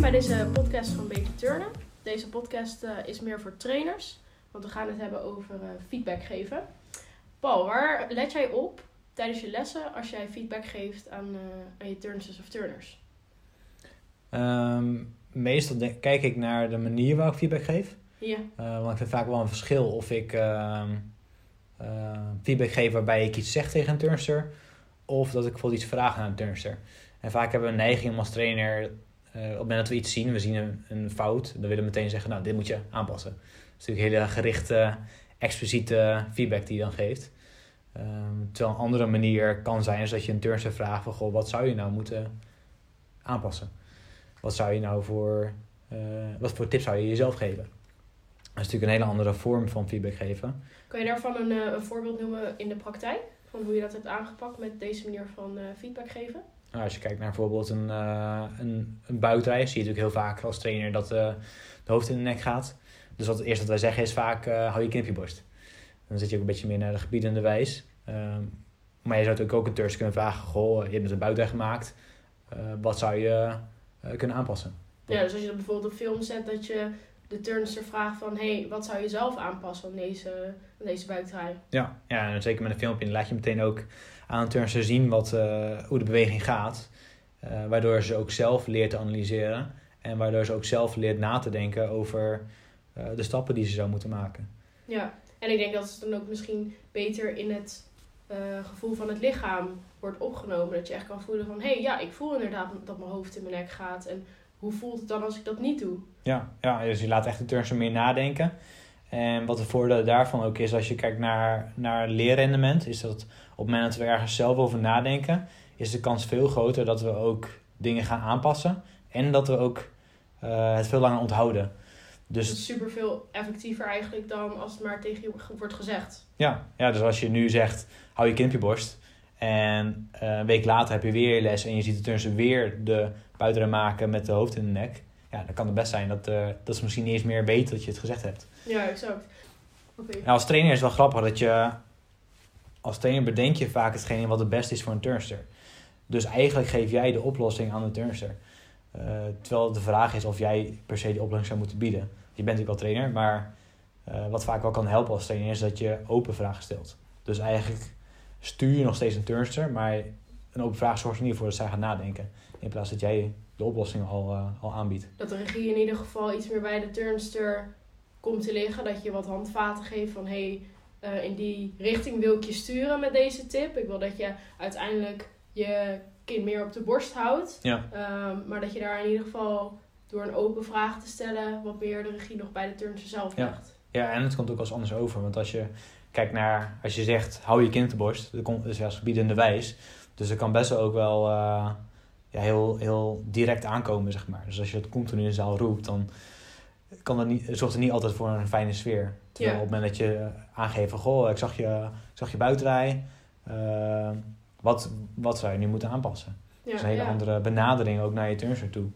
Welkom bij deze podcast van Beter Turnen. Deze podcast eh, is meer voor trainers, want we gaan het hebben over eh, feedback geven. Paul, waar let jij op tijdens je lessen als jij feedback geeft aan, eh, aan je turnsters of turners? Ehm, meestal denk- kijk ik naar de manier waarop ik feedback geef. Ja, want ik vind vaak wel een verschil of ik ehm, eh, feedback geef waarbij ik iets zeg tegen een turnster. Of dat ik bijvoorbeeld iets vraag aan een turnster. En vaak hebben we een neiging om als trainer, op het moment dat we iets zien, we zien een, een fout, dan willen we meteen zeggen, nou dit moet je aanpassen. Dat is natuurlijk hele gerichte, expliciete feedback die je dan geeft. Ehm, terwijl een andere manier kan zijn is dat je een turnster vraagt van, goh, wat zou je nou moeten aanpassen? Wat zou je nou voor, eh, wat voor tips zou je jezelf geven? Dat is natuurlijk een hele andere vorm van feedback geven. kan je daarvan een, eh, een voorbeeld noemen in de praktijk? Van hoe je dat hebt aangepakt met deze manier van eh, feedback geven? Nou, als je kijkt naar bijvoorbeeld een, eh een, een zie je natuurlijk heel vaak als trainer dat eh, de hoofd in de nek gaat. Dus wat het eerste wat wij zeggen is vaak, eh, hou je kin op je borst. Dan zit je ook een beetje meer naar de gebiedende wijs. Ehm, maar je zou natuurlijk ook een turs kunnen vragen, goh, je hebt een buitenrij gemaakt. Wat zou je kunnen aanpassen? Ja, dus als je dat bijvoorbeeld op film zet, dat je de turnster vraagt van... hey, wat zou je zelf aanpassen aan deze, aan deze? Ja, ja en zeker met een filmpje dan laat je meteen ook aan de turnster zien wat, eh, hoe de beweging gaat. Eh, waardoor ze ook zelf leert te analyseren. En waardoor ze ook zelf leert na te denken over eh, de stappen die ze zou moeten maken. Ja, en ik denk dat het dan ook misschien beter in het gevoel van het lichaam wordt opgenomen. Dat je echt kan voelen van, hé, hey, ja, ik voel inderdaad dat mijn hoofd in mijn nek gaat. En hoe voelt het dan als ik dat niet doe? Ja, ja dus je laat echt de turnster meer nadenken. En wat de voordeel daarvan ook is, als je kijkt naar, naar leerrendement, is dat op het moment dat we ergens zelf over nadenken, is de kans veel groter dat we ook dingen gaan aanpassen. En dat we ook eh, het veel langer onthouden. Dus Dus het is super veel effectiever eigenlijk dan als het maar tegen je wordt gezegd. Ja, ja, dus als je nu zegt, hou je kin op je borst. En eh, een week later heb je weer je les en je ziet de turnster weer de buitenrem maken met de hoofd in de nek. Ja, dan kan het best zijn dat, eh, dat ze misschien niet eens meer weten dat je het gezegd hebt. Ja, exact. Oké. Nou, als trainer is het wel grappig dat je... Als trainer bedenk je vaak hetgene wat het beste is voor een turnster. Dus eigenlijk geef jij de oplossing aan de turnster. Eh, terwijl de vraag is of jij per se die oplossing zou moeten bieden. Je bent natuurlijk wel trainer, maar eh, wat vaak wel kan helpen als trainer is dat je open vragen stelt. Dus eigenlijk stuur je nog steeds een turnster, maar een open vraag zorgt er niet voor dat zij gaat nadenken. In plaats dat jij de oplossing al, eh, al aanbiedt. Dat de regie in ieder geval iets meer bij de turnster komt te liggen. Dat je wat handvaten geeft van, hé, hey, in die richting wil ik je sturen met deze tip. Ik wil dat je uiteindelijk je kind meer op de borst houdt. Ja. Ehm, maar dat je daar in ieder geval door een open vraag te stellen wat meer de regie nog bij de turnster zelf Ja. legt. Ja, en het komt ook als anders over. Want als je kijkt naar, als je zegt, hou je kind op de borst, dat komt dus als gebiedende wijs. Dus dat kan best wel ook wel eh, ja, heel, heel direct aankomen, zeg maar. Dus als je dat continu in de zaal roept, dan kan dat niet, zorgt het niet altijd voor een fijne sfeer. Terwijl Ja. op het moment dat je aangeeft van, goh, ik zag je, ik zag je buitenrij. eh, wat, wat zou je nu moeten aanpassen? Ja, dat is een hele ja. andere benadering ook naar je turnster toe.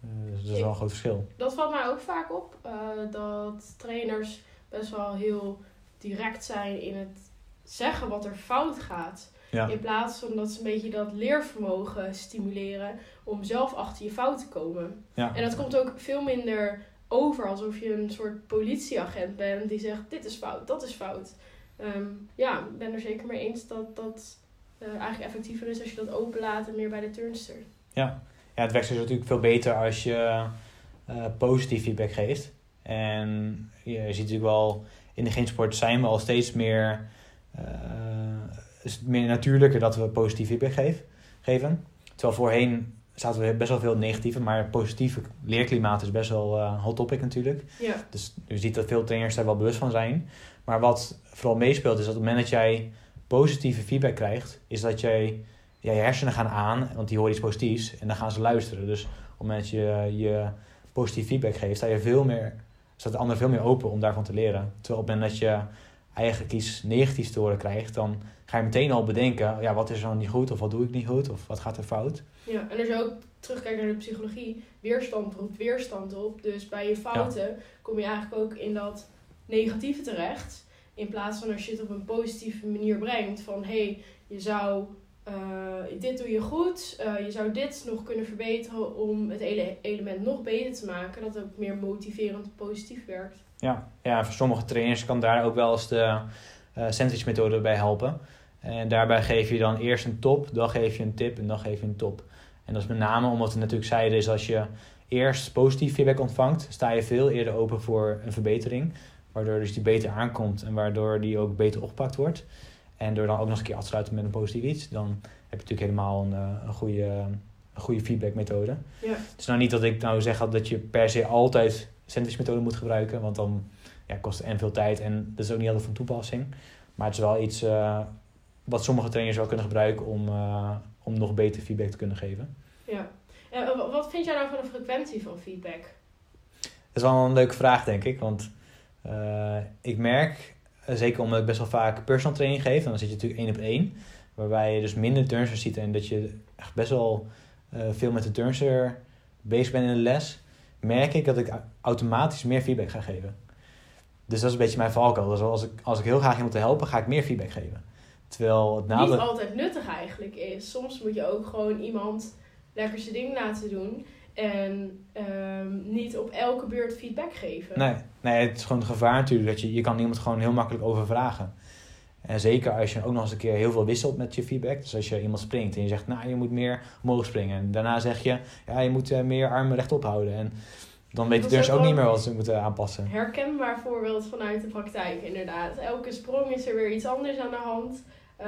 Eh, dus dat is wel een groot verschil. Dat valt mij ook vaak op. eh, dat trainers best wel heel direct zijn in het zeggen wat er fout gaat. Ja. In plaats van dat ze een beetje dat leervermogen stimuleren om zelf achter je fout te komen. Ja. En dat komt ook veel minder over alsof je een soort politieagent bent die zegt dit is fout, dat is fout. Ehm, ja, ik ben er zeker mee eens dat dat eh, eigenlijk effectiever is als je dat openlaat en meer bij de turnster. Ja, het werkt dus natuurlijk veel beter als je eh, positief feedback geeft. En je ziet natuurlijk wel, in de geensport zijn we al steeds meer, is het meer natuurlijker dat we positief feedback geef, geven. Terwijl voorheen zaten we best wel veel negatieve, maar positieve leerklimaat is best wel eh, een hot topic natuurlijk. Ja, Dus je ziet dat veel trainers daar wel bewust van zijn. Maar wat vooral meespeelt is dat op het moment dat jij positieve feedback krijgt, is dat jij, ja, je hersenen gaan aan, want die horen iets positiefs en dan gaan ze luisteren. Dus op het moment dat je je positief feedback geeft, sta je veel meer, staat de ander veel meer open om daarvan te leren. Terwijl op het moment dat je eigenlijk iets negatiefs te horen krijgt, dan ga je meteen al bedenken, ja, wat is er dan niet goed of wat doe ik niet goed of wat gaat er fout. ja. en als je ook terugkijkt naar de psychologie, weerstand roept weerstand op. Dus bij je fouten kom je eigenlijk ook in dat negatieve terecht. In plaats van als je het op een positieve manier brengt van hé, hey, je zou eh, dit doe je goed, eh, je zou dit nog kunnen verbeteren om het ele element nog beter te maken. Dat het ook meer motiverend positief werkt. Ja, ja, voor sommige trainers kan daar ook wel eens de uh, sandwich methode bij helpen. En daarbij geef je dan eerst een top, dan geef je een tip en dan geef je een top. En dat is met name omdat we natuurlijk zeiden, is als je eerst positief feedback ontvangt, sta je veel eerder open voor een verbetering. Waardoor dus die beter aankomt en waardoor die ook beter opgepakt wordt. En door dan ook nog eens een keer af te sluiten met een positief iets, dan heb je natuurlijk helemaal een, eh, een goede, een goede feedbackmethode. Ja. Het is nou niet dat ik nou zeg dat je per se altijd sandwichmethode moet gebruiken, want dan ja, kost het en veel tijd en dat is ook niet altijd van toepassing. Maar het is wel iets uh, wat sommige trainers wel kunnen gebruiken om, uh, om nog beter feedback te kunnen geven. Ja. En wat vind jij nou van de frequentie van feedback? Dat is wel een leuke vraag, denk ik. Want uh, ik merk, zeker omdat ik best wel vaak personal training geef, dan zit je natuurlijk één op één. Waarbij je dus minder turnsters ziet en dat je echt best wel veel met de turnster bezig bent in de les. Merk ik dat ik automatisch meer feedback ga geven. Dus dat is een beetje mijn valkuil. Dus als ik, als ik heel graag iemand wil helpen, ga ik meer feedback geven. Terwijl het nadeel... Niet altijd nuttig eigenlijk is. Soms moet je ook gewoon iemand lekker zijn ding laten doen. En um, niet op elke beurt feedback geven. Nee, nee, het is gewoon het gevaar natuurlijk. Dat je, je kan iemand gewoon heel makkelijk overvragen. En zeker als je ook nog eens een keer heel veel wisselt met je feedback. Dus als je iemand springt en je zegt, nou je moet meer omhoog springen. En daarna zeg je, ja je moet uh, meer armen rechtop houden. En dan weten de dus ook niet meer wat ze moeten aanpassen. Herkenbaar voorbeeld vanuit de praktijk, inderdaad. Elke sprong is er weer iets anders aan de hand. Uh,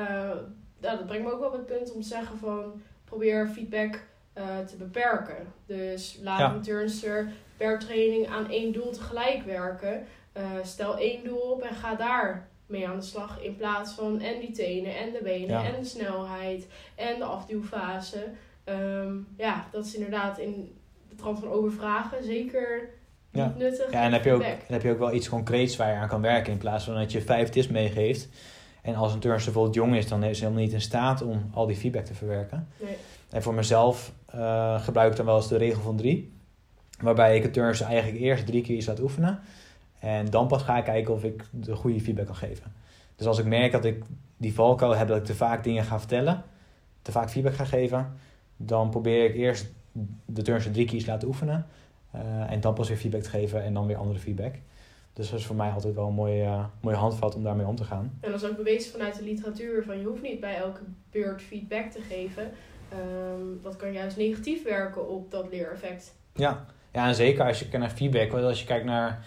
nou, dat brengt me ook wel op het punt om te zeggen van probeer feedback uh, te beperken. Dus laat ja. een turnster per training aan één doel tegelijk werken. Uh, stel één doel op en ga daar mee aan de slag. In plaats van en die tenen en de benen ja. en de snelheid en de afduwfase. Um, ja, dat is inderdaad in de trant van overvragen zeker niet nuttig. Ja, en heb, je ook, heb je ook wel iets concreets waar je aan kan werken. In plaats van dat je vijf tips meegeeft. En als een turnster bijvoorbeeld jong is, dan is ze helemaal niet in staat om al die feedback te verwerken. Nee. En voor mezelf uh, gebruik ik dan wel eens de regel van drie. Waarbij ik een turnster eigenlijk eerst drie keer iets laat oefenen. En dan pas ga ik kijken of ik de goede feedback kan geven. Dus als ik merk dat ik die valkuil heb dat ik te vaak dingen ga vertellen, te vaak feedback ga geven, dan probeer ik eerst de turnster drie keer iets laten oefenen. Uh, en dan pas weer feedback te geven en dan weer andere feedback. Dus dat is voor mij altijd wel een mooie, uh, handvat om daarmee om te gaan. En dat is ook bewezen vanuit de literatuur van je hoeft niet bij elke beurt feedback te geven. Um, dat kan juist negatief werken op dat leereffect. Ja, ja en zeker als je kijkt naar feedback. Want als je kijkt naar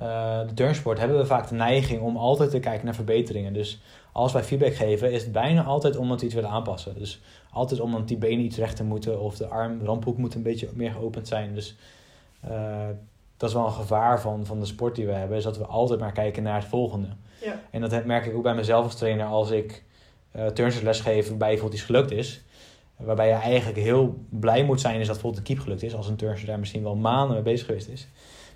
uh, de turnsport hebben we vaak de neiging om altijd te kijken naar verbeteringen. Dus als wij feedback geven, is het bijna altijd omdat we iets willen aanpassen. Dus altijd omdat die benen iets rechter moeten of de arm, ramphoek moet een beetje meer geopend zijn. Dus uh, dat is wel een gevaar van, van de sport die we hebben, is dat we altijd maar kijken naar het volgende. Ja. En dat merk ik ook bij mezelf als trainer als ik uh, turnsters geef waarbij bijvoorbeeld iets gelukt is. Waarbij je eigenlijk heel blij moet zijn is dat bijvoorbeeld de keep gelukt is. Als een turnster daar misschien wel maanden mee bezig geweest is.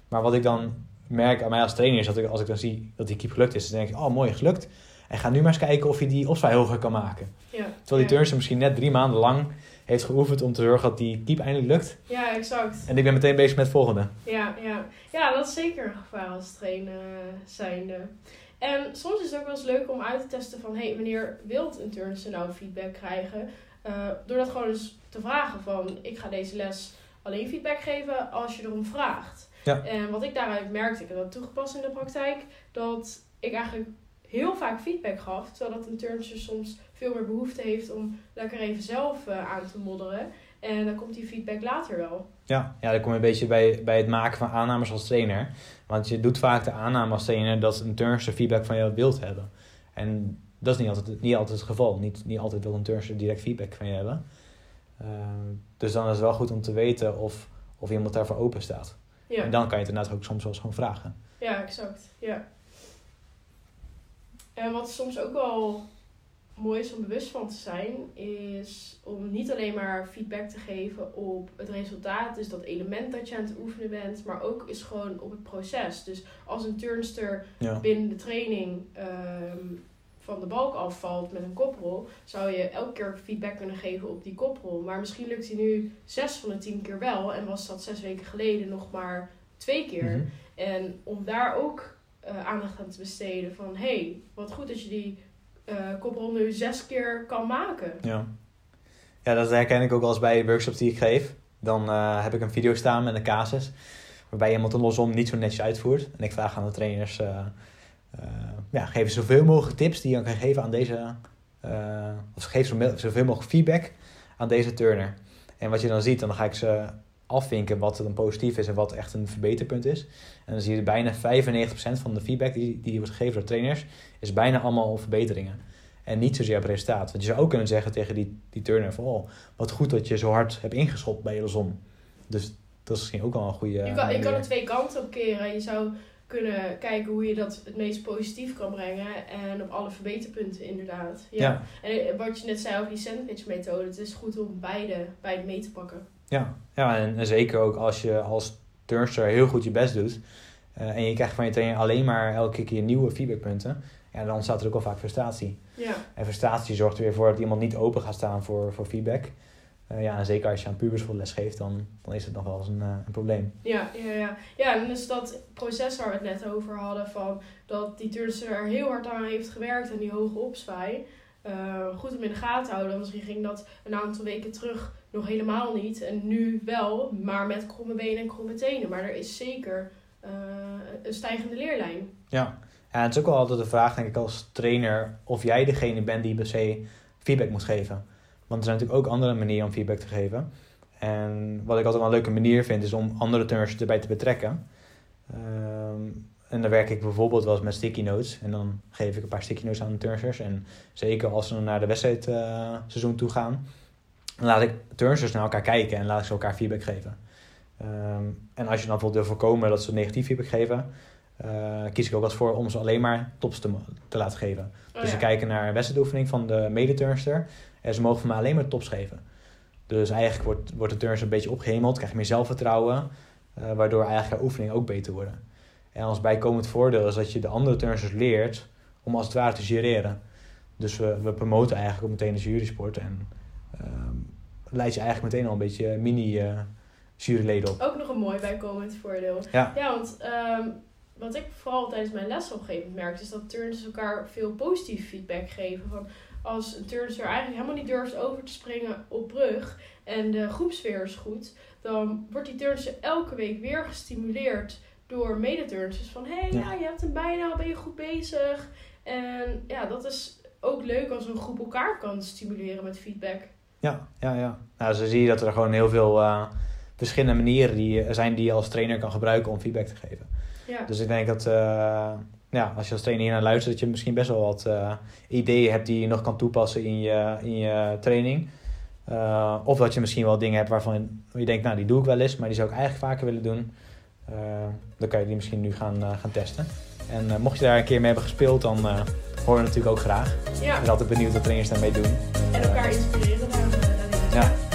Maar wat ik dan merk aan mij als trainer is dat ik, als ik dan zie dat die keep gelukt is, dan denk ik, oh mooi, gelukt. En ga nu maar eens kijken of je die opzij hoger kan maken. Ja. Terwijl die ja. turnster misschien net drie maanden lang heeft geoefend om te zorgen dat die keep eindelijk lukt. Ja, exact. En ik ben meteen bezig met het volgende. Ja, ja. ja dat is zeker een gevaar als trainer zijnde. En soms is het ook wel eens leuk om uit te testen van... hé, hey, wanneer wilt een turnster nou feedback krijgen? Uh, door dat gewoon eens te vragen van... ik ga deze les alleen feedback geven als je erom vraagt. Ja. En wat ik daaruit merkte, ik heb dat toegepast in de praktijk... dat ik eigenlijk heel vaak feedback gaf... terwijl dat een turnster soms veel meer behoefte heeft om lekker even zelf uh, aan te modderen. En dan komt die feedback later wel. Ja, ja dan kom je een beetje bij, bij het maken van aannames als trainer. Want je doet vaak de aanname als trainer dat een turnster feedback van jou wilt hebben. En dat is niet altijd, niet altijd het geval. Niet, niet altijd wil een turnster direct feedback van je hebben. Uh, dus dan is het wel goed om te weten of, of iemand daarvoor open staat. Ja. En dan kan je het inderdaad ook soms wel eens gewoon vragen. Ja, exact. Ja. En wat soms ook wel mooi is om bewust van te zijn, is om niet alleen maar feedback te geven op het resultaat, dus dat element dat je aan het oefenen bent, maar ook is gewoon op het proces. Dus als een turnster Ja. binnen de training ehm, van de balk afvalt met een koprol, zou je elke keer feedback kunnen geven op die koprol. Maar misschien lukt hij nu zes van de tien keer wel en was dat zes weken geleden nog maar twee keer. Mhm. En om daar ook uh, aandacht aan te besteden van... hé, hey, wat goed dat je die uh, kopronde zes keer kan maken. Ja. ja, dat herken ik ook wel eens bij de workshops die ik geef. Dan uh, heb ik een video staan met een casus waarbij iemand een losom niet zo netjes uitvoert. En ik vraag aan de trainers, uh, ja, geef zoveel mogelijk tips die je kan geven aan deze, of geef zoveel mogelijk feedback aan deze turner. En wat je dan ziet, dan ga ik ze afvinken wat dan positief is en wat echt een verbeterpunt is. En dan zie je bijna 95% van de feedback die, die wordt gegeven door trainers, is bijna allemaal verbeteringen. En niet zozeer op resultaat. Want je zou ook kunnen zeggen tegen die, die turner van, oh, wat goed dat je zo hard hebt ingeschopt bij je zon. Dus dat is misschien ook wel een goede... Je kan, je kan er twee kanten op keren. Je zou kunnen kijken hoe je dat het meest positief kan brengen. En op alle verbeterpunten inderdaad. Ja. En wat je net zei over die sandwich methode. Het is goed om beide, beide mee te pakken. Ja, ja en, zeker ook als je als turnster heel goed je best doet. Uh, en je krijgt van je trainer alleen maar elke keer nieuwe feedbackpunten. Ja, dan ontstaat er ook al vaak frustratie. Ja. En frustratie zorgt er weer voor dat iemand niet open gaat staan voor, voor feedback. Uh, ja, en zeker als je aan pubers voor les geeft, dan, dan is het nog wel eens een, uh, een probleem. Ja, ja, ja. ja, en dus dat proces waar we het net over hadden, van dat die turnster er heel hard aan heeft gewerkt en die hoge opzwaai. Uh, goed om in de gaten houden. Misschien ging dat een aantal weken terug nog helemaal niet. En nu wel, maar met kromme benen en kromme tenen. Maar er is zeker uh, een stijgende leerlijn. Ja. ja, het is ook wel altijd de vraag, denk ik, als trainer... of jij degene bent die per se feedback moet geven. Want er zijn natuurlijk ook andere manieren om feedback te geven. En wat ik altijd wel een leuke manier vind, is om andere turners erbij te betrekken. Um, en dan werk ik bijvoorbeeld wel eens met sticky notes. En dan geef ik een paar sticky notes aan de turnsters. En zeker als ze naar de wedstrijdseizoen uh, toe gaan, dan laat ik turnsters naar elkaar kijken en laat ik ze elkaar feedback geven. Um, en als je dan bijvoorbeeld wil voorkomen dat ze negatief feedback geven, uh, kies ik ook eens voor om ze alleen maar tops te, te laten geven. Oh, dus ze kijken naar een wedstrijdoefening van de medeturnster en ze mogen van mij alleen maar tops geven. Dus eigenlijk wordt, wordt de turnster een beetje opgehemeld, krijg je meer zelfvertrouwen, uh, waardoor eigenlijk haar oefeningen ook beter worden. En als bijkomend voordeel is dat je de andere turnsters leert om als het ware te jureren. Dus we, we promoten eigenlijk ook meteen de jurysport. En um, leid je eigenlijk meteen al een beetje mini uh, juryleden op. Ook nog een mooi bijkomend voordeel. Ja, ja want um, wat ik vooral tijdens mijn lesopgeving merkte... is dat turnsters elkaar veel positief feedback geven. Van als een turnster eigenlijk helemaal niet durft over te springen op brug... en de groepsfeer is goed... dan wordt die turnster elke week weer gestimuleerd door medeturners. Dus van, hé, hey, ja. je hebt hem bijna, ben je goed bezig. En ja, dat is ook leuk als een groep elkaar kan stimuleren met feedback. Ja, ja, ja. Nou, zo zie je dat er gewoon heel veel uh, verschillende manieren die, eh, zijn die je als trainer kan gebruiken om feedback te geven. Ja. Dus ik denk dat, uh, ja, als je als trainer hier naar luistert, dat je misschien best wel wat uh, ideeën hebt die je nog kan toepassen in je, in je training. of dat je misschien wel dingen hebt waarvan je denkt, nou, die doe ik wel eens, maar die zou ik eigenlijk vaker willen doen. Dan kan je die misschien nu gaan, gaan testen. En mocht je daar een keer mee hebben gespeeld, dan horen we natuurlijk ook graag. Ja. Ik ben altijd benieuwd wat trainers daarmee doen. En elkaar inspireren. ja.